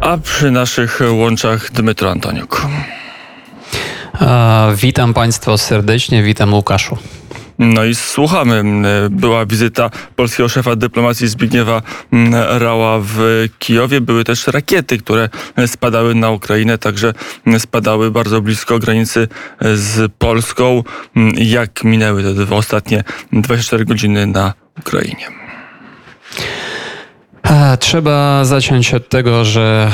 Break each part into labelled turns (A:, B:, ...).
A: A przy naszych łączach Dmytro Antoniuk.
B: Witam Państwa serdecznie, witam Łukaszu.
A: No i słuchamy. Była wizyta polskiego szefa dyplomacji Zbigniewa Rała w Kijowie. Były też rakiety, które spadały na Ukrainę, także spadały bardzo blisko granicy z Polską. Jak minęły te ostatnie 24 godziny na Ukrainie?
B: Trzeba zacząć od tego, że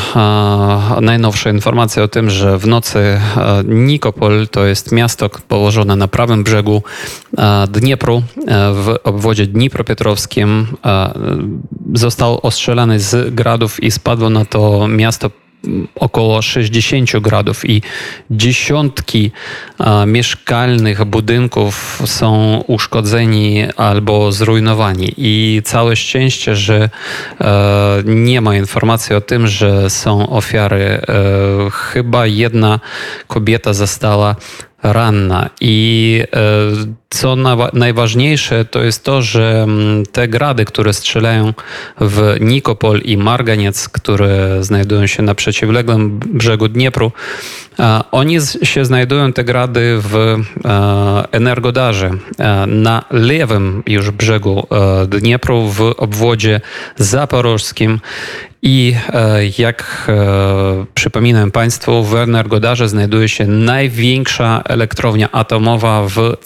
B: najnowsze informacje o tym, że w nocy Nikopol to jest miasto położone na prawym brzegu Dniepru w obwodzie Dnipropetrowskim został ostrzelany z gradów i spadło na to miasto około 60 gradów i dziesiątki mieszkalnych budynków są uszkodzeni albo zrujnowani. I całe szczęście, że e, nie ma informacji o tym, że są ofiary. E, chyba jedna kobieta została ranna. I e, co najważniejsze, to jest to, że mm, te grady, które strzelają w Nikopol i Marganiec, które znajdują się na przeciwległym brzegu Dniepru, oni się znajdują, te grady, w e, Energodarze, e, na lewym już brzegu Dniepru, w obwodzie zaporożskim. I jak przypominam Państwu, w Energodarze znajduje się największa elektrownia atomowa w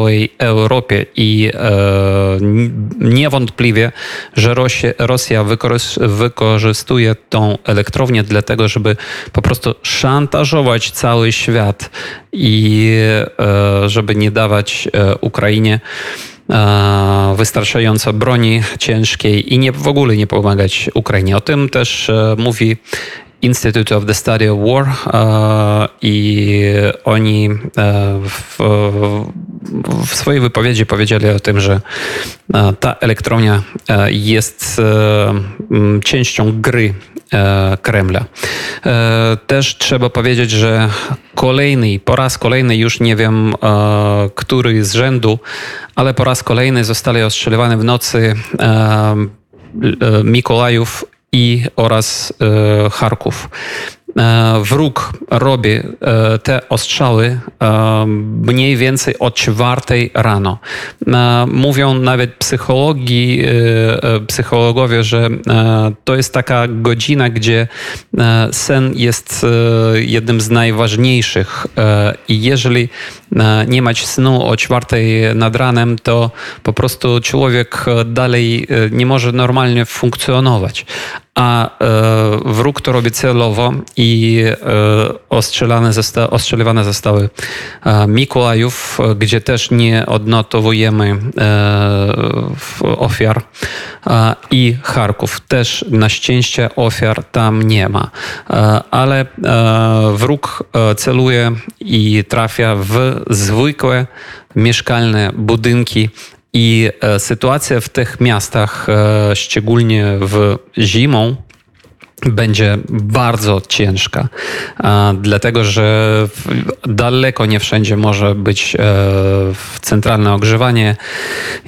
B: całej Europie i e, niewątpliwie, że Rosja, wykorzystuje tą elektrownię dlatego, żeby po prostu szantażować cały świat i e, żeby nie dawać e, Ukrainie wystarczająco broni ciężkiej i nie, w ogóle nie pomagać Ukrainie. O tym też mówi Institute of the Study of War i oni w, w, swojej wypowiedzi powiedzieli o tym, że e, ta elektrownia jest częścią gry Kremla. Też trzeba powiedzieć, że kolejny, po raz kolejny, już nie wiem, który z rzędu, ale po raz kolejny zostali ostrzeliwane w nocy Mikołajów i oraz e, Charków. E, wróg robi e, te ostrzały mniej więcej o czwartej rano. Mówią nawet psychologii, psychologowie, że to jest taka godzina, gdzie sen jest jednym z najważniejszych i jeżeli nie mać snu o czwartej nad ranem, to po prostu człowiek dalej nie może normalnie funkcjonować a e, wróg to robi celowo i e, ostrzelane zosta ostrzeliwane zostały e, Mikołajów, gdzie też nie odnotowujemy ofiar i Charków. Też na szczęście ofiar tam nie ma, ale wróg celuje i trafia w zwykłe mieszkalne budynki i e, sytuacja w tych miastach, e, szczególnie w zimą, będzie bardzo ciężka, dlatego że daleko nie wszędzie może być e, centralne ogrzewanie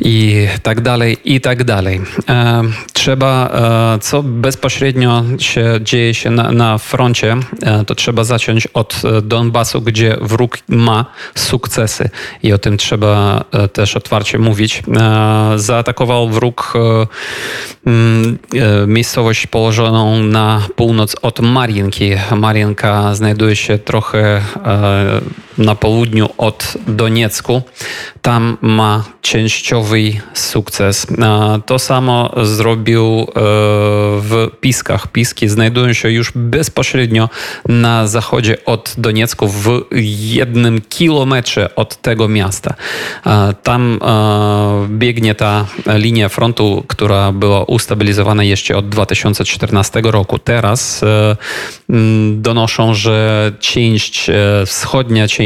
B: i tak dalej, i tak dalej. E, trzeba, e, co bezpośrednio się dzieje się na, na froncie, to trzeba zacząć od Donbasu, gdzie wróg ma sukcesy i o tym trzeba też otwarcie mówić. Zaatakował wróg miejscowość położoną na na północ od Marienki. Marienka znajduje się trochę e, na południu od Doniecku. Tam ma częściowy sukces. To samo zrobił e, w Piskach. Piski znajdują się już bezpośrednio na zachodzie od Doniecku, w jednym kilometrze od tego miasta. Tam e, biegnie ta linia frontu, która była ustabilizowana jeszcze od 2014 roku. Teraz mm, donoszą, że część, wschodnia część,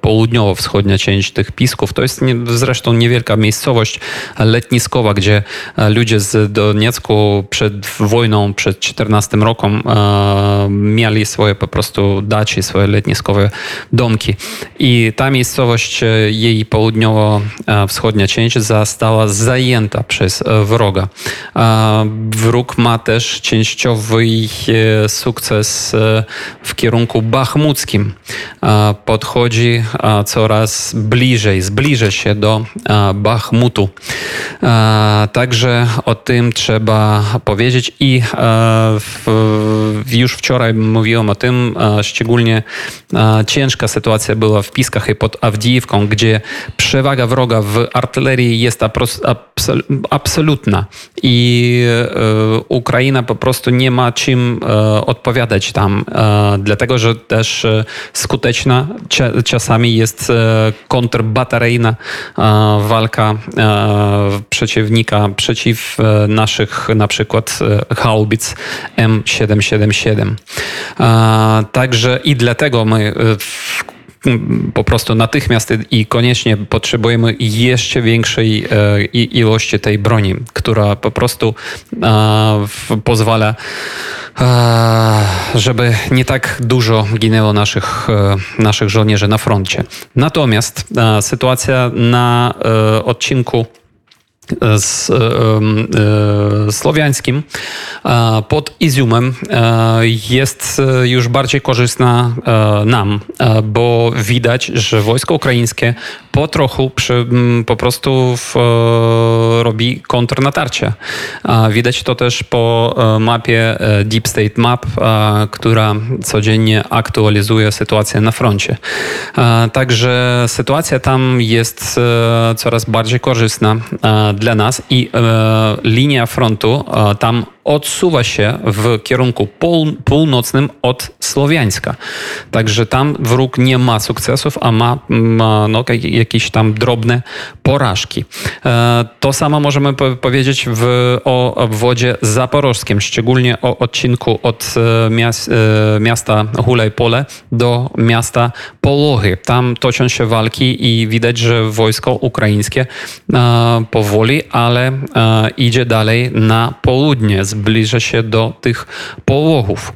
B: południowo-wschodnia część tych pisków, to jest zresztą niewielka miejscowość letniskowa, gdzie ludzie z Doniecku przed wojną, przed 14 rokiem mieli swoje po prostu daci, swoje letniskowe domki. I ta miejscowość, jej południowo-wschodnia część została zajęta przez wroga. Wróg ma też częściowy e, sukces e, w kierunku bachmuckim. Podchodzi coraz bliżej, zbliża się do Bachmutu. Także o tym trzeba powiedzieć i już wczoraj mówiłem o tym, szczególnie ciężka sytuacja była w Piskach i pod Awdijiwką, gdzie przewaga wroga w artylerii jest absolutna i e, Ukraina po prostu nie ma czym e, odpowiadać tam, e, dlatego że też skuteczna czasami jest kontrbateryjna walka przeciwnika przeciw naszych na przykład haubic M777. Także i dlatego my po prostu natychmiast i koniecznie potrzebujemy jeszcze większej e, ilości tej broni, która po prostu pozwala żeby nie tak dużo ginęło naszych, e, naszych żołnierzy na froncie. Natomiast sytuacja na e, odcinku z e, słowiańskim pod Iziumem jest już bardziej korzystna nam, bo widać, że wojsko ukraińskie po trochu przy, po prostu w, robi kontrnatarcie. Widać to też po mapie e, Deep State Map, która codziennie aktualizuje sytuację na froncie. Także sytuacja tam jest e, coraz bardziej korzystna dla nas i e, linia frontu tam odsuwa się w kierunku pół, północnym od Słowiańska. Także tam wróg nie ma sukcesów, a ma, ma no, jakieś tam drobne porażki. E, to samo możemy powiedzieć w, o obwodzie zaporożskim, szczególnie o odcinku od e, e, miasta Hulej-Pole do miasta Polochy. Tam toczą się walki i widać, że wojsko ukraińskie powoli, ale idzie dalej na południe, zbliża się do tych połochów.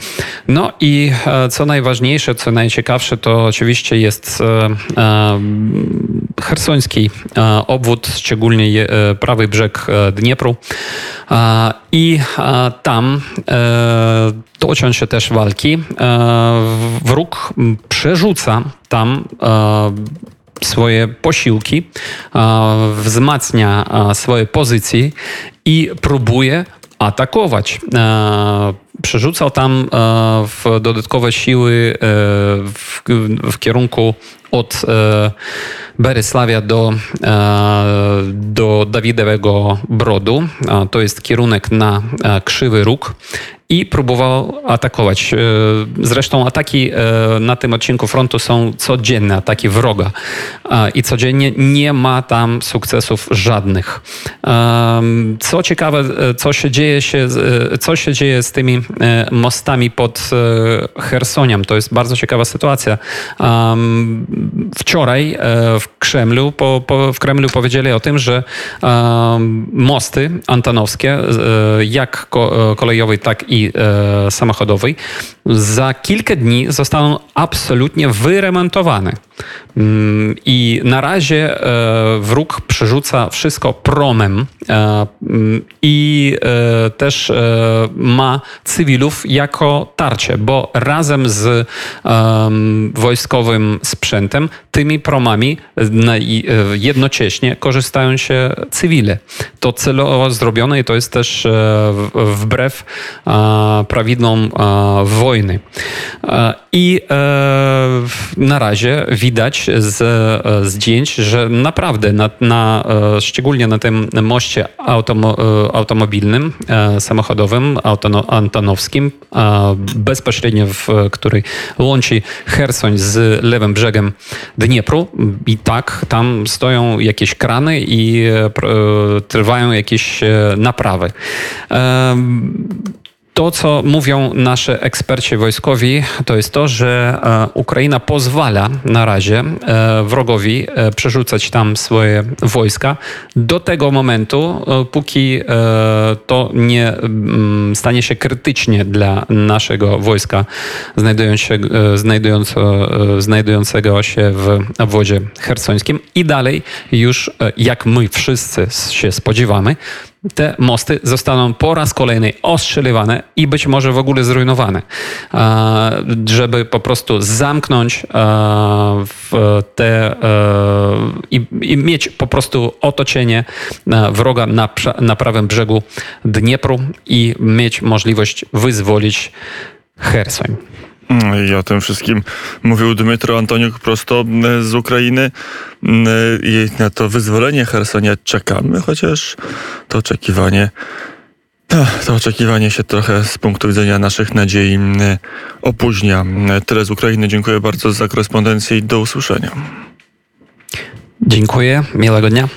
B: No i e, co najważniejsze, co najciekawsze, to oczywiście jest e, e, hersoński obwód, szczególnie prawy brzeg Dniepru. I tam toczą się też walki. Wróg przerzuca tam swoje posiłki, wzmacnia swoje pozycje i próbuje atakować. E, przerzucał tam e, w dodatkowe siły e, w, w kierunku od Berysławia do, do Dawidowego Brodu. To jest kierunek na Krzywy Róg i próbował atakować. E, zresztą ataki e, na tym odcinku frontu są codzienne, ataki wroga i codziennie nie ma tam sukcesów żadnych. Co ciekawe, e, co się dzieje, się, co się dzieje z tymi mostami pod Chersoniem, to jest bardzo ciekawa sytuacja. Wczoraj w Kremlu, po, po, w Kremlu powiedzieli o tym, że mosty antanowskie, jak kolejowej, tak i e, samochodowej za kilka dni zostaną absolutnie wyremontowane. Mm, I na razie e, wróg przerzuca wszystko promem e, i e, też ma cywilów jako tarcie, bo razem z wojskowym sprzętem, tymi promami jednocześnie korzystają się cywile. To celowo zrobione i to jest też wbrew prawidłom wojny. I na razie widać z zdjęć, że naprawdę na, na szczególnie na tym moście automo, automobilnym, samochodowym, antonowskim, bezpośrednio w której łączy Hersoń z lewym brzegiem Dniepru i tak tam stoją jakieś krany i trwają jakieś naprawy. To, co mówią nasi eksperci wojskowi, to jest to, że e, Ukraina pozwala na razie e, wrogowi e, przerzucać tam swoje wojska. Do tego momentu, póki to nie mm, stanie się krytycznie dla naszego wojska znajdującego, się w obwodzie hersońskim i dalej już, jak my wszyscy się spodziewamy, te mosty zostaną po raz kolejny ostrzeliwane i być może w ogóle zrujnowane, żeby po prostu zamknąć te e, i, i mieć po prostu otoczenie e, wroga na, na prawym brzegu Dniepru i mieć możliwość wyzwolić Hersoń.
A: Mm, I o tym wszystkim mówił Dmytro Antoniuk prosto mm, z Ukrainy. Mm, I na to wyzwolenie Hersonia czekamy, chociaż to oczekiwanie. To oczekiwanie się trochę z punktu widzenia naszych nadziei opóźnia. Tyle z Ukrainy. Dziękuję bardzo za korespondencję i do usłyszenia.
B: Dziękuję, miłego dnia.